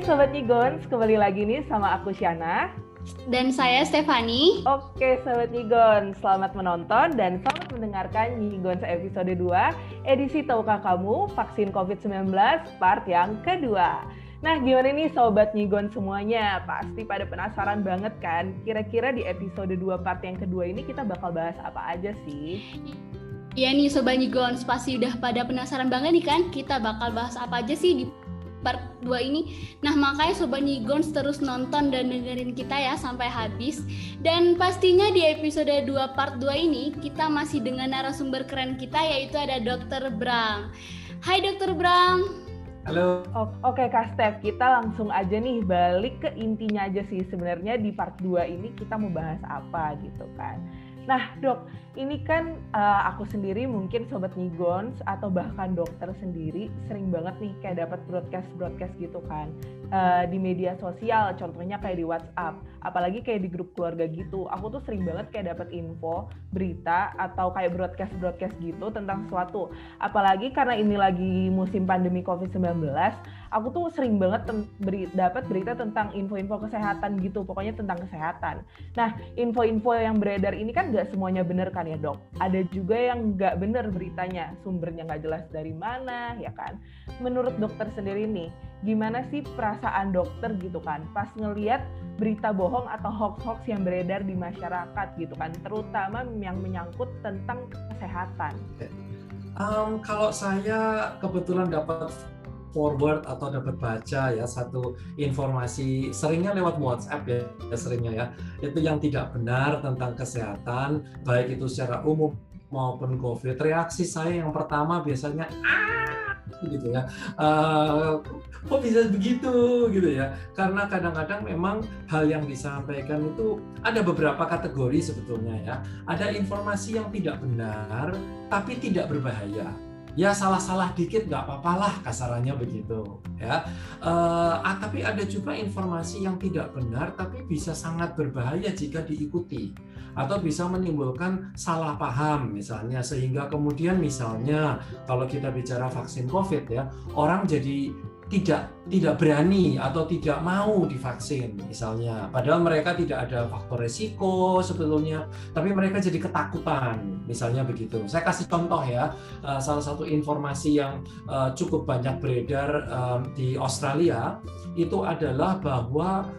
Sobat Nigons, kembali lagi nih sama aku Shana. Dan saya Stefani. Oke Sobat Nigons, selamat menonton dan selamat mendengarkan Nigons episode 2, edisi Tahukah Kamu Vaksin COVID-19 part yang kedua. Nah, gimana nih Sobat Nyigon semuanya? Pasti pada penasaran banget kan? Kira-kira di episode 2 part yang kedua ini kita bakal bahas apa aja sih? Iya nih Sobat Nigons, pasti udah pada penasaran banget nih kan? Kita bakal bahas apa aja sih di part 2 ini. Nah, makanya Sobat Nigons terus nonton dan dengerin kita ya sampai habis. Dan pastinya di episode 2 part 2 ini kita masih dengan narasumber keren kita yaitu ada Dr. Brang. Hai Dr. Brang. Halo. Oke Kak Steph, kita langsung aja nih balik ke intinya aja sih sebenarnya di part 2 ini kita mau bahas apa gitu kan. Nah, Dok, ini kan uh, aku sendiri mungkin sobat Nigons atau bahkan dokter sendiri sering banget nih kayak dapat broadcast-broadcast gitu kan uh, di media sosial, contohnya kayak di WhatsApp, apalagi kayak di grup keluarga gitu. Aku tuh sering banget kayak dapat info, berita atau kayak broadcast-broadcast gitu tentang sesuatu. Apalagi karena ini lagi musim pandemi COVID-19, aku tuh sering banget beri, dapat berita tentang info-info kesehatan gitu, pokoknya tentang kesehatan. Nah, info-info yang beredar ini kan gak semuanya bener kan ya dok. Ada juga yang gak bener beritanya, sumbernya gak jelas dari mana ya kan. Menurut dokter sendiri nih, gimana sih perasaan dokter gitu kan pas ngeliat berita bohong atau hoax-hoax yang beredar di masyarakat gitu kan, terutama yang menyangkut tentang kesehatan. Um, kalau saya kebetulan dapat forward atau dapat baca ya satu informasi seringnya lewat WhatsApp ya, ya seringnya ya. Itu yang tidak benar tentang kesehatan baik itu secara umum maupun COVID. Reaksi saya yang pertama biasanya ah! gitu ya. Uh, kok bisa begitu? Gitu ya. Karena kadang-kadang memang hal yang disampaikan itu ada beberapa kategori sebetulnya ya. Ada informasi yang tidak benar tapi tidak berbahaya ya salah-salah dikit nggak apa-apa lah kasarannya begitu ya. Uh, tapi ada juga informasi yang tidak benar tapi bisa sangat berbahaya jika diikuti atau bisa menimbulkan salah paham misalnya. Sehingga kemudian misalnya kalau kita bicara vaksin covid ya orang jadi tidak tidak berani atau tidak mau divaksin misalnya. Padahal mereka tidak ada faktor resiko sebetulnya tapi mereka jadi ketakutan misalnya begitu. Saya kasih contoh ya eh, salah satu informasi yang eh, cukup banyak beredar eh, di Australia itu adalah bahwa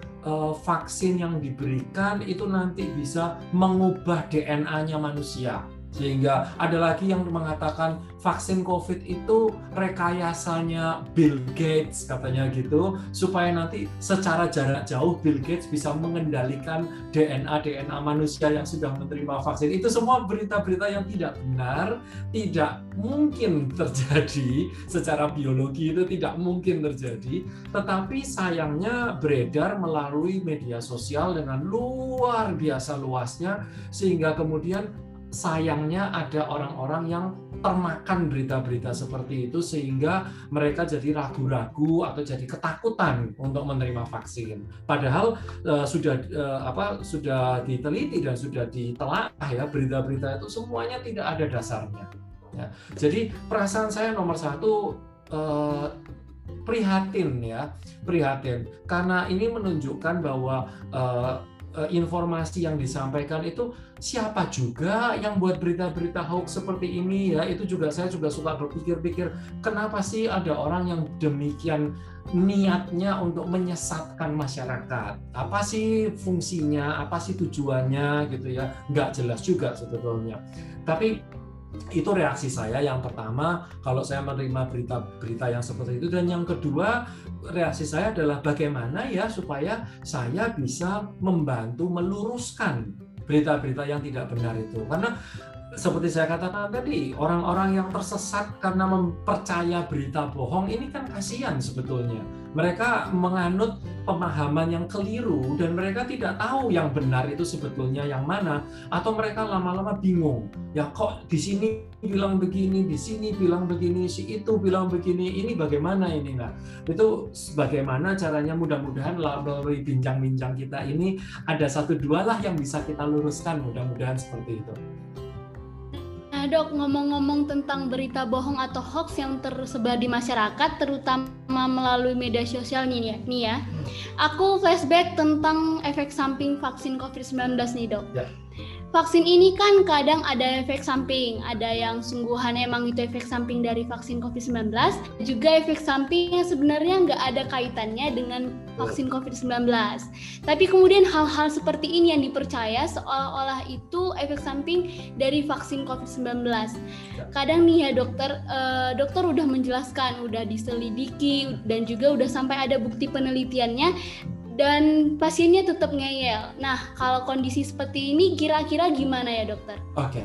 vaksin yang diberikan itu nanti bisa mengubah DNA-nya manusia sehingga ada lagi yang mengatakan vaksin COVID itu rekayasanya Bill Gates katanya gitu. Supaya nanti secara jarak jauh Bill Gates bisa mengendalikan DNA DNA manusia yang sudah menerima vaksin. Itu semua berita-berita yang tidak benar, tidak mungkin terjadi. Secara biologi itu tidak mungkin terjadi, tetapi sayangnya beredar melalui media sosial dengan luar biasa luasnya. Sehingga kemudian sayangnya ada orang-orang yang termakan berita-berita seperti itu sehingga mereka jadi ragu-ragu atau jadi ketakutan untuk menerima vaksin. Padahal uh, sudah uh, apa sudah diteliti dan sudah ditelaah ya berita-berita itu semuanya tidak ada dasarnya. Ya. Jadi perasaan saya nomor satu uh, prihatin ya prihatin karena ini menunjukkan bahwa uh, informasi yang disampaikan itu siapa juga yang buat berita-berita hoax seperti ini ya? Itu juga saya juga suka berpikir-pikir kenapa sih ada orang yang demikian niatnya untuk menyesatkan masyarakat? Apa sih fungsinya? Apa sih tujuannya? Gitu ya. Nggak jelas juga sebetulnya. Tapi itu reaksi saya yang pertama kalau saya menerima berita-berita yang seperti itu. Dan yang kedua reaksi saya adalah bagaimana ya supaya saya bisa membantu meluruskan berita-berita yang tidak benar itu. Karena seperti saya katakan tadi orang-orang yang tersesat karena mempercaya berita bohong ini kan kasihan sebetulnya mereka menganut pemahaman yang keliru dan mereka tidak tahu yang benar itu sebetulnya yang mana atau mereka lama-lama bingung ya kok di sini bilang begini di sini bilang begini si itu bilang begini ini bagaimana ini nah itu bagaimana caranya mudah-mudahan melalui bincang-bincang kita ini ada satu dua lah yang bisa kita luruskan mudah-mudahan seperti itu. Nah dok, ngomong-ngomong tentang berita bohong atau hoax yang tersebar di masyarakat, terutama melalui media sosial nih ya, nih ya. Aku flashback tentang efek samping vaksin COVID-19 nih dok. Ya vaksin ini kan kadang ada efek samping, ada yang sungguhan emang itu efek samping dari vaksin COVID-19, juga efek samping yang sebenarnya nggak ada kaitannya dengan vaksin COVID-19. Tapi kemudian hal-hal seperti ini yang dipercaya seolah-olah itu efek samping dari vaksin COVID-19. Kadang nih ya dokter, eh, dokter udah menjelaskan, udah diselidiki, dan juga udah sampai ada bukti penelitiannya, dan pasiennya tetap ngeyel. Nah, kalau kondisi seperti ini kira-kira gimana ya, dokter? Oke.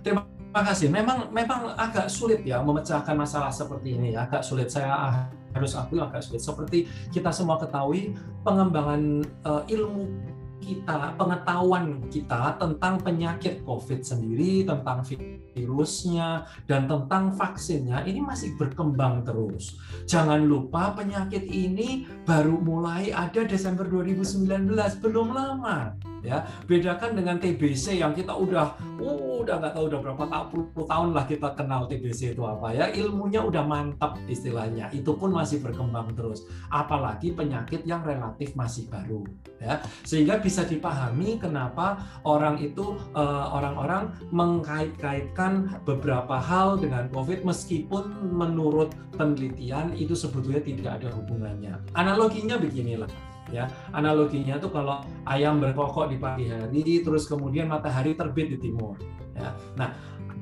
Terima kasih. Memang memang agak sulit ya memecahkan masalah seperti ini ya. Agak sulit saya harus akui agak sulit. Seperti kita semua ketahui, pengembangan uh, ilmu kita, pengetahuan kita tentang penyakit COVID sendiri, tentang virusnya, dan tentang vaksinnya, ini masih berkembang terus. Jangan lupa penyakit ini baru mulai ada Desember 2019, belum lama ya. Bedakan dengan TBC yang kita udah uh, udah nggak tahu udah berapa puluh tahun lah kita kenal TBC itu apa ya. Ilmunya udah mantap istilahnya. Itu pun masih berkembang terus. Apalagi penyakit yang relatif masih baru ya. Sehingga bisa dipahami kenapa orang itu uh, orang-orang mengkait-kaitkan beberapa hal dengan COVID meskipun menurut penelitian itu sebetulnya tidak ada hubungannya. Analoginya beginilah ya analoginya tuh kalau ayam berkokok di pagi hari terus kemudian matahari terbit di timur. Ya nah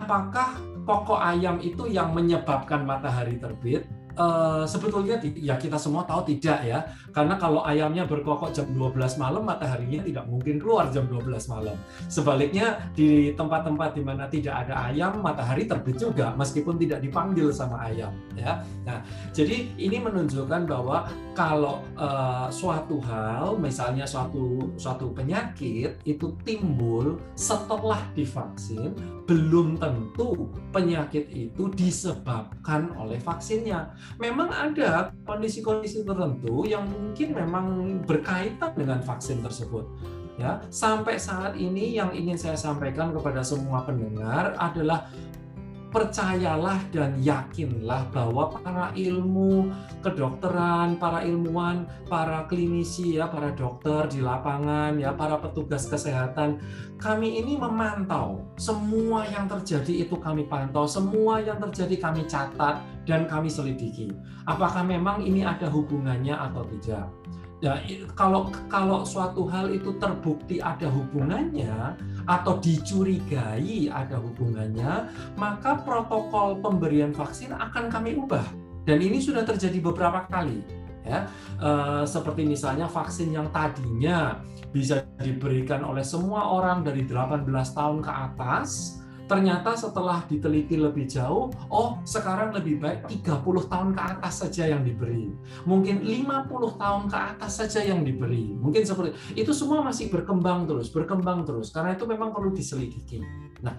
apakah kokok ayam itu yang menyebabkan matahari terbit Uh, sebetulnya ya kita semua tahu tidak ya. Karena kalau ayamnya berkokok jam 12 malam mataharinya tidak mungkin keluar jam 12 malam. Sebaliknya di tempat-tempat di mana tidak ada ayam matahari terbit juga meskipun tidak dipanggil sama ayam ya. Nah jadi ini menunjukkan bahwa kalau uh, suatu hal misalnya suatu suatu penyakit itu timbul setelah divaksin belum tentu penyakit itu disebabkan oleh vaksinnya memang ada kondisi-kondisi tertentu yang mungkin memang berkaitan dengan vaksin tersebut. Ya, sampai saat ini yang ingin saya sampaikan kepada semua pendengar adalah percayalah dan yakinlah bahwa para ilmu kedokteran, para ilmuwan, para klinisi ya, para dokter di lapangan ya, para petugas kesehatan, kami ini memantau semua yang terjadi itu kami pantau, semua yang terjadi kami catat dan kami selidiki. Apakah memang ini ada hubungannya atau tidak? Ya, kalau kalau suatu hal itu terbukti ada hubungannya atau dicurigai ada hubungannya, maka protokol pemberian vaksin akan kami ubah. Dan ini sudah terjadi beberapa kali, ya. E, seperti misalnya vaksin yang tadinya bisa diberikan oleh semua orang dari 18 tahun ke atas, Ternyata setelah diteliti lebih jauh, oh sekarang lebih baik 30 tahun ke atas saja yang diberi. Mungkin 50 tahun ke atas saja yang diberi. Mungkin seperti itu semua masih berkembang terus, berkembang terus karena itu memang perlu diselidiki. Nah,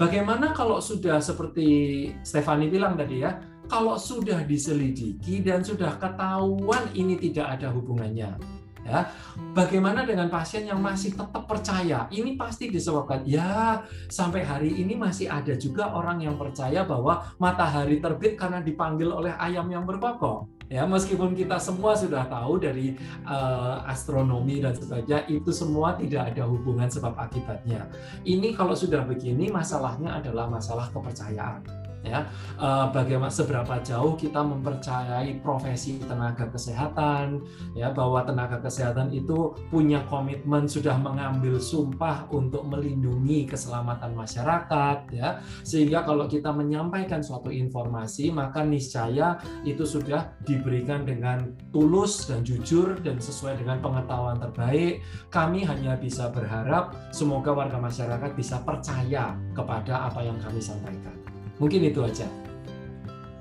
bagaimana kalau sudah seperti Stefani bilang tadi ya, kalau sudah diselidiki dan sudah ketahuan ini tidak ada hubungannya, ya bagaimana dengan pasien yang masih tetap percaya? Ini pasti disebabkan. Ya sampai hari ini masih ada juga orang yang percaya bahwa matahari terbit karena dipanggil oleh ayam yang berkokok ya meskipun kita semua sudah tahu dari uh, astronomi dan sebagainya itu semua tidak ada hubungan sebab akibatnya. Ini kalau sudah begini masalahnya adalah masalah kepercayaan ya. Eh, bagaimana seberapa jauh kita mempercayai profesi tenaga kesehatan ya bahwa tenaga kesehatan itu punya komitmen sudah mengambil sumpah untuk melindungi keselamatan masyarakat ya. Sehingga kalau kita menyampaikan suatu informasi maka niscaya itu sudah diberikan dengan tulus dan jujur dan sesuai dengan pengetahuan terbaik. Kami hanya bisa berharap semoga warga masyarakat bisa percaya kepada apa yang kami sampaikan Mungkin itu aja.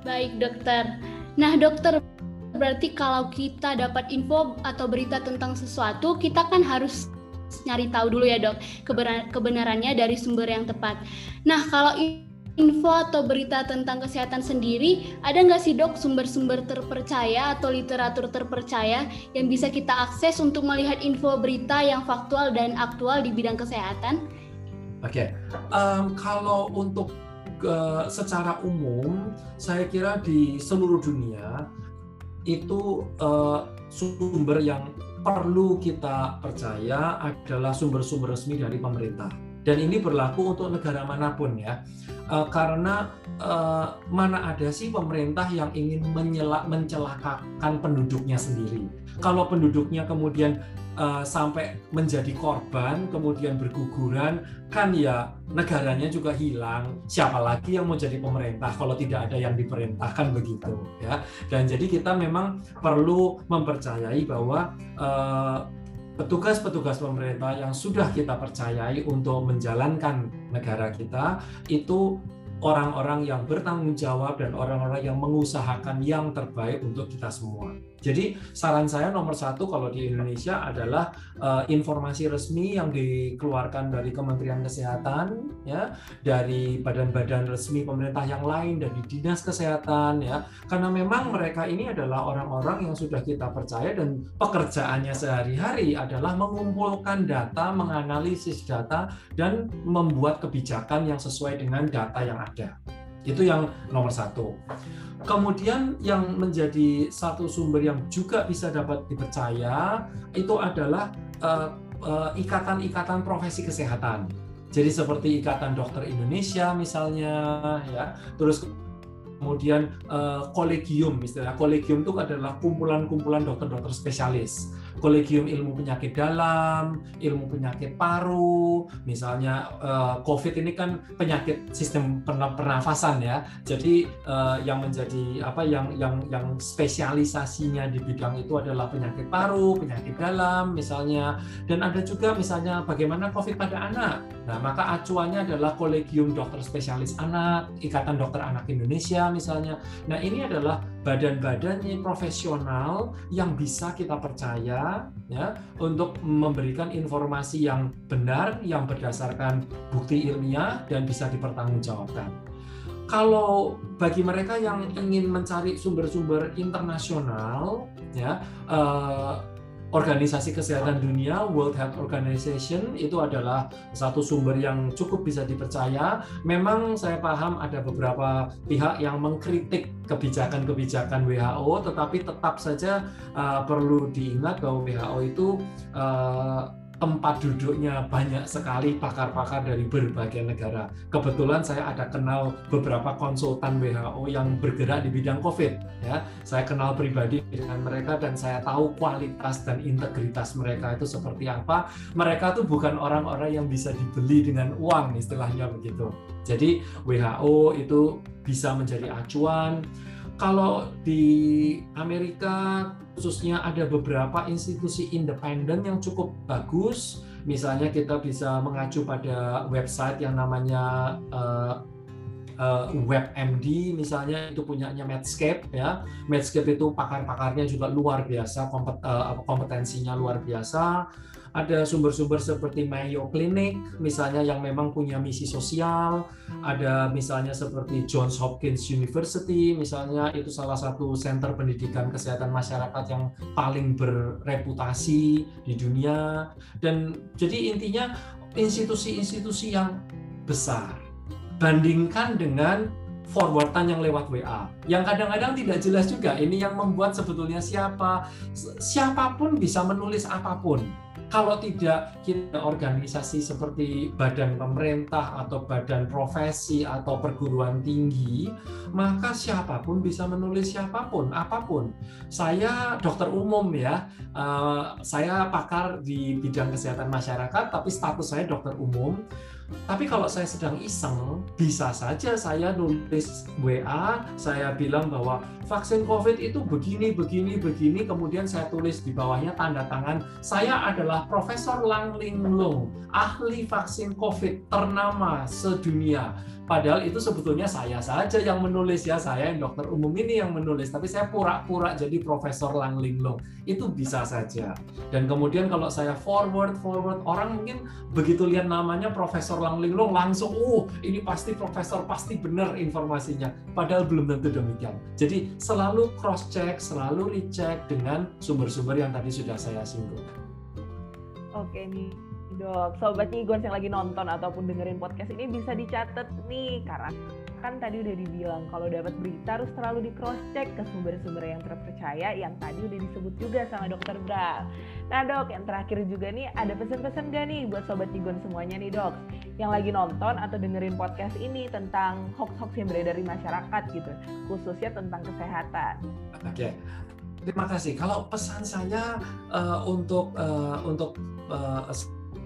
Baik, dokter. Nah, dokter, berarti kalau kita dapat info atau berita tentang sesuatu, kita kan harus nyari tahu dulu ya, Dok, kebenarannya dari sumber yang tepat. Nah, kalau info atau berita tentang kesehatan sendiri, ada nggak sih dok sumber-sumber terpercaya atau literatur terpercaya yang bisa kita akses untuk melihat info berita yang faktual dan aktual di bidang kesehatan? Oke, okay. um, kalau untuk secara umum saya kira di seluruh dunia itu uh, sumber yang perlu kita percaya adalah sumber-sumber resmi dari pemerintah. Dan ini berlaku untuk negara mana pun ya. Uh, karena uh, mana ada sih pemerintah yang ingin menyela, mencelakakan penduduknya sendiri. Kalau penduduknya kemudian uh, sampai menjadi korban, kemudian berguguran, kan ya negaranya juga hilang. Siapa lagi yang mau jadi pemerintah kalau tidak ada yang diperintahkan begitu, ya. Dan jadi kita memang perlu mempercayai bahwa uh, petugas-petugas pemerintah yang sudah kita percayai untuk menjalankan negara kita itu orang-orang yang bertanggung jawab dan orang-orang yang mengusahakan yang terbaik untuk kita semua. Jadi saran saya nomor satu kalau di Indonesia adalah uh, informasi resmi yang dikeluarkan dari Kementerian Kesehatan, ya, dari badan-badan resmi pemerintah yang lain, dari dinas kesehatan, ya, karena memang mereka ini adalah orang-orang yang sudah kita percaya dan pekerjaannya sehari-hari adalah mengumpulkan data, menganalisis data, dan membuat kebijakan yang sesuai dengan data yang ada. Itu yang nomor satu. Kemudian yang menjadi satu sumber yang juga bisa dapat dipercaya itu adalah eh, eh, ikatan-ikatan profesi kesehatan. Jadi seperti Ikatan Dokter Indonesia misalnya ya. Terus kemudian uh, kolegium istilah kolegium itu adalah kumpulan-kumpulan dokter-dokter spesialis kolegium ilmu penyakit dalam, ilmu penyakit paru, misalnya uh, COVID ini kan penyakit sistem pernafasan ya. Jadi uh, yang menjadi apa yang yang yang spesialisasinya di bidang itu adalah penyakit paru, penyakit dalam misalnya dan ada juga misalnya bagaimana COVID pada anak. Nah, maka acuannya adalah kolegium dokter spesialis anak, Ikatan Dokter Anak Indonesia misalnya. Nah, ini adalah badan-badan profesional yang bisa kita percaya ya untuk memberikan informasi yang benar yang berdasarkan bukti ilmiah dan bisa dipertanggungjawabkan. Kalau bagi mereka yang ingin mencari sumber-sumber internasional ya eh, Organisasi Kesehatan Dunia World Health Organization itu adalah satu sumber yang cukup bisa dipercaya. Memang saya paham ada beberapa pihak yang mengkritik kebijakan-kebijakan WHO, tetapi tetap saja uh, perlu diingat bahwa WHO itu uh, tempat duduknya banyak sekali pakar-pakar dari berbagai negara. Kebetulan saya ada kenal beberapa konsultan WHO yang bergerak di bidang COVID. Ya, saya kenal pribadi dengan mereka dan saya tahu kualitas dan integritas mereka itu seperti apa. Mereka tuh bukan orang-orang yang bisa dibeli dengan uang, istilahnya begitu. Jadi WHO itu bisa menjadi acuan kalau di Amerika khususnya ada beberapa institusi independen yang cukup bagus. Misalnya kita bisa mengacu pada website yang namanya uh, uh, WebMD misalnya itu punyanya Medscape ya. Medscape itu pakar-pakarnya juga luar biasa, kompet, uh, kompetensinya luar biasa ada sumber-sumber seperti Mayo Clinic misalnya yang memang punya misi sosial, ada misalnya seperti Johns Hopkins University misalnya itu salah satu center pendidikan kesehatan masyarakat yang paling bereputasi di dunia. Dan jadi intinya institusi-institusi yang besar bandingkan dengan forwardan yang lewat WA yang kadang-kadang tidak jelas juga ini yang membuat sebetulnya siapa siapa pun bisa menulis apa pun kalau tidak kita organisasi seperti badan pemerintah atau badan profesi atau perguruan tinggi, maka siapa pun bisa menulis siapa pun, apa pun. Saya dokter umum ya, eh, saya pakar di bidang kesehatan masyarakat, tapi status saya dokter umum. Tapi kalau saya sedang iseng, bisa saja saya nulis WA, saya bilang bahwa vaksin COVID itu begini, begini, begini, kemudian saya tulis di bawahnya tanda tangan, saya adalah Profesor Lang Ling Lung, ahli vaksin COVID ternama sedunia Padahal itu sebetulnya saya saja yang menulis ya, saya yang dokter umum ini yang menulis, tapi saya pura-pura jadi Profesor Lang Linglong. Itu bisa saja. Dan kemudian kalau saya forward forward orang mungkin begitu lihat namanya Profesor Lang Linglong langsung, "Uh, ini pasti profesor, pasti benar informasinya." Padahal belum tentu demikian. Jadi selalu cross check, selalu recheck dengan sumber-sumber yang tadi sudah saya singgung. Oke nih, dok. Sobat Nigons yang lagi nonton ataupun dengerin podcast ini bisa dicatat nih karena kan tadi udah dibilang kalau dapat berita harus selalu di cross check ke sumber-sumber yang terpercaya yang tadi udah disebut juga sama dokter Bral. Nah dok, yang terakhir juga nih ada pesan-pesan gak nih buat sobat Cigon semuanya nih dok, yang lagi nonton atau dengerin podcast ini tentang hoax-hoax yang beredar di masyarakat gitu, khususnya tentang kesehatan. Oke, terima kasih. Kalau pesan saya uh, untuk uh, untuk uh,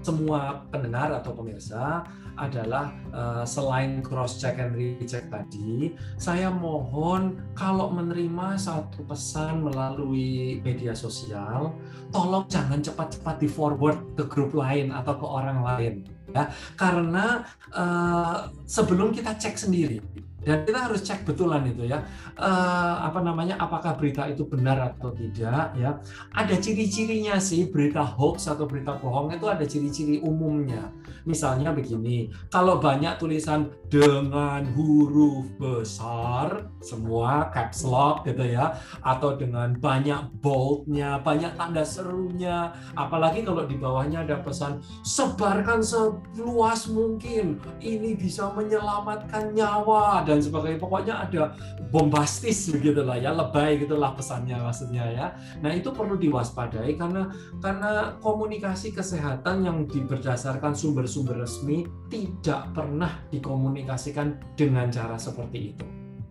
semua pendengar atau pemirsa adalah uh, selain cross check and recheck tadi, saya mohon kalau menerima satu pesan melalui media sosial, tolong jangan cepat-cepat di forward ke grup lain atau ke orang lain ya, karena uh, sebelum kita cek sendiri dan kita harus cek betulan itu ya. Uh, apa namanya apakah berita itu benar atau tidak ya. Ada ciri-cirinya sih berita hoax atau berita bohong itu ada ciri-ciri umumnya. Misalnya begini kalau banyak tulisan dengan huruf besar semua caps lock gitu ya. Atau dengan banyak boldnya banyak tanda serunya. Apalagi kalau di bawahnya ada pesan sebarkan seluas mungkin ini bisa menyelamatkan nyawa dan dan sebagainya. Pokoknya ada bombastis begitulah ya, lebay gitulah pesannya maksudnya ya. Nah itu perlu diwaspadai karena karena komunikasi kesehatan yang berdasarkan sumber-sumber resmi tidak pernah dikomunikasikan dengan cara seperti itu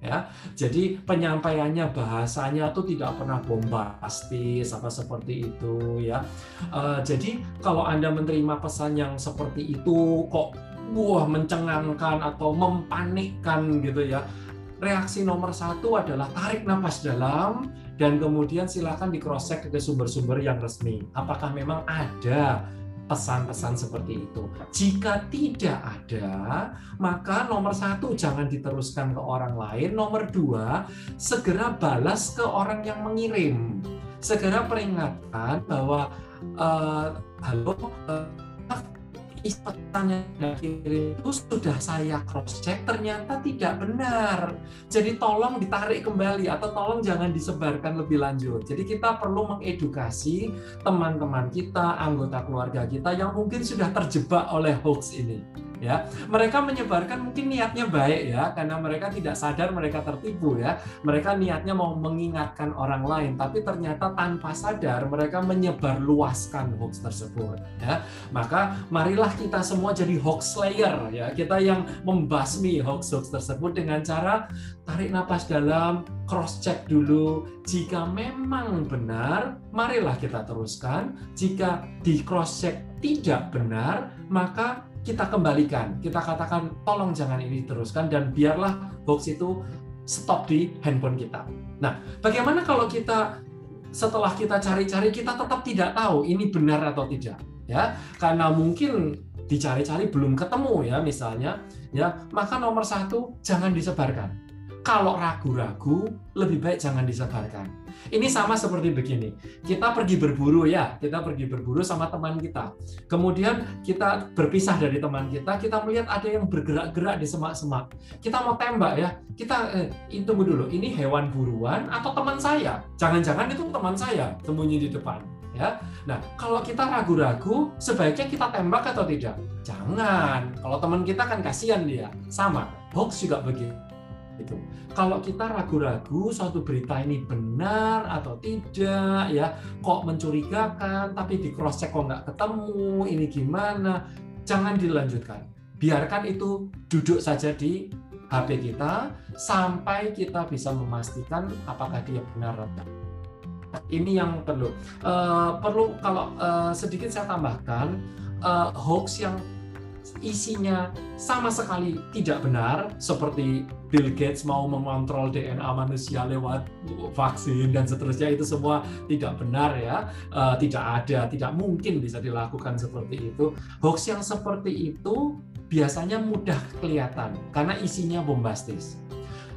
ya. Jadi penyampaiannya bahasanya tuh tidak pernah bombastis apa seperti itu ya. Uh, jadi kalau Anda menerima pesan yang seperti itu kok wah mencengangkan atau mempanikkan gitu ya. Reaksi nomor satu adalah tarik nafas dalam dan kemudian silakan di cross check ke sumber-sumber yang resmi. Apakah memang ada pesan-pesan seperti itu. Jika tidak ada, maka nomor satu jangan diteruskan ke orang lain. Nomor dua, segera balas ke orang yang mengirim. Segera peringatkan bahwa uh, halo. Uh, pesan yang kirim itu sudah saya cross check ternyata tidak benar. Jadi tolong ditarik kembali atau tolong jangan disebarkan lebih lanjut. Jadi kita perlu mengedukasi teman-teman kita, anggota keluarga kita yang mungkin sudah terjebak oleh hoax ini ya. Mereka menyebarkan mungkin niatnya baik ya karena mereka tidak sadar mereka tertipu ya. Mereka niatnya mau mengingatkan orang lain tapi ternyata tanpa sadar mereka menyebar luaskan hoax tersebut ya. Maka marilah kita semua jadi hoax slayer ya. Kita yang membasmi hoax hoax tersebut dengan cara tarik nafas dalam cross check dulu. Jika memang benar marilah kita teruskan. Jika di cross check tidak benar maka kita kembalikan, kita katakan tolong jangan ini teruskan dan biarlah hoax itu stop di handphone kita. Nah, bagaimana kalau kita setelah kita cari-cari kita tetap tidak tahu ini benar atau tidak, ya? Karena mungkin dicari-cari belum ketemu ya misalnya, ya maka nomor satu jangan disebarkan kalau ragu-ragu, lebih baik jangan disebarkan. Ini sama seperti begini. Kita pergi berburu ya, kita pergi berburu sama teman kita. Kemudian kita berpisah dari teman kita, kita melihat ada yang bergerak-gerak di semak-semak. Kita mau tembak ya. Kita eh, tunggu dulu, ini hewan buruan atau teman saya? Jangan-jangan itu teman saya sembunyi di depan ya. Nah, kalau kita ragu-ragu, sebaiknya kita tembak atau tidak? Jangan. Kalau teman kita kan kasihan dia. Sama. Hoax juga begitu itu. Kalau kita ragu-ragu suatu berita ini benar atau tidak ya, kok mencurigakan tapi di cross check kok nggak ketemu, ini gimana? Jangan dilanjutkan. Biarkan itu duduk saja di HP kita sampai kita bisa memastikan apakah dia benar atau tidak. Ini yang perlu. Uh, perlu kalau uh, sedikit saya tambahkan uh, hoax yang isinya sama sekali tidak benar seperti Bill Gates mau mengontrol DNA manusia lewat vaksin dan seterusnya itu semua tidak benar ya. Uh, tidak ada tidak mungkin bisa dilakukan seperti itu. Hoax yang seperti itu biasanya mudah kelihatan karena isinya bombastis.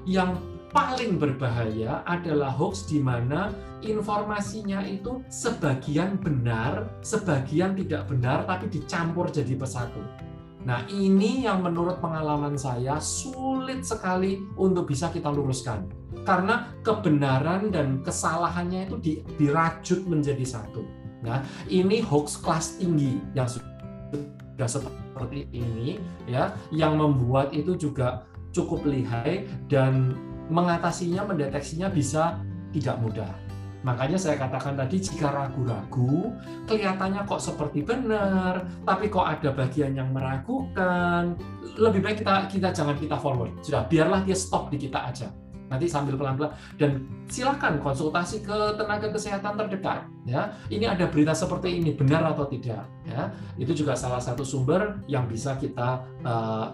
Yang paling berbahaya adalah hoax di mana informasinya itu sebagian benar, sebagian tidak benar, tapi dicampur jadi pesatu. Nah, ini yang menurut pengalaman saya sulit sekali untuk bisa kita luruskan. Karena kebenaran dan kesalahannya itu dirajut menjadi satu. Nah, ini hoax kelas tinggi yang sudah seperti ini ya, yang membuat itu juga cukup lihai dan mengatasinya, mendeteksinya bisa tidak mudah. Makanya saya katakan tadi jika ragu-ragu, kelihatannya kok seperti benar, tapi kok ada bagian yang meragukan, lebih baik kita kita jangan kita forward. Sudah, biarlah dia stop di kita aja. Nanti sambil pelan-pelan dan silakan konsultasi ke tenaga kesehatan terdekat ya. Ini ada berita seperti ini benar atau tidak ya. Itu juga salah satu sumber yang bisa kita uh,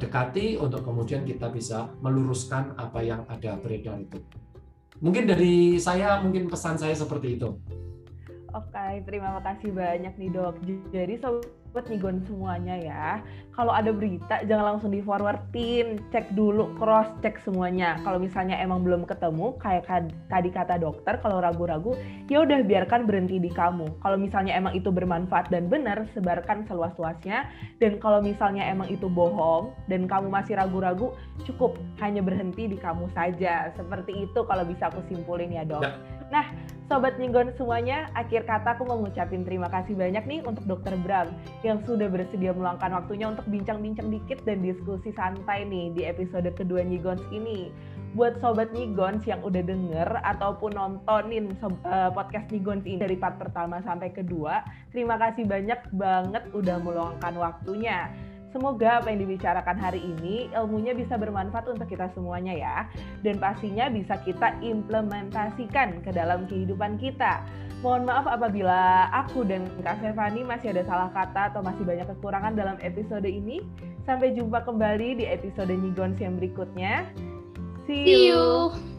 dekati untuk kemudian kita bisa meluruskan apa yang ada beredar itu. Mungkin dari saya, mungkin pesan saya seperti itu. Oke, terima kasih banyak nih dok. Jadi sobat Nigon semuanya ya, kalau ada berita jangan langsung di forwardin, cek dulu, cross check semuanya. Kalau misalnya emang belum ketemu, kayak tadi kata dokter, kalau ragu-ragu, ya udah biarkan berhenti di kamu. Kalau misalnya emang itu bermanfaat dan benar, sebarkan seluas-luasnya. Dan kalau misalnya emang itu bohong dan kamu masih ragu-ragu, cukup hanya berhenti di kamu saja. Seperti itu kalau bisa aku simpulin ya dok. Ya. Nah, Sobat Nyinggon semuanya, akhir kata aku mau ngucapin terima kasih banyak nih untuk Dokter Bram yang sudah bersedia meluangkan waktunya untuk bincang-bincang dikit dan diskusi santai nih di episode kedua Nyigons ini. Buat Sobat Nyigons yang udah denger ataupun nontonin uh, podcast Nyigons ini dari part pertama sampai kedua, terima kasih banyak banget udah meluangkan waktunya. Semoga apa yang dibicarakan hari ini ilmunya bisa bermanfaat untuk kita semuanya ya. Dan pastinya bisa kita implementasikan ke dalam kehidupan kita. Mohon maaf apabila aku dan Kak Stefani masih ada salah kata atau masih banyak kekurangan dalam episode ini. Sampai jumpa kembali di episode Nyigons yang berikutnya. See you. See you.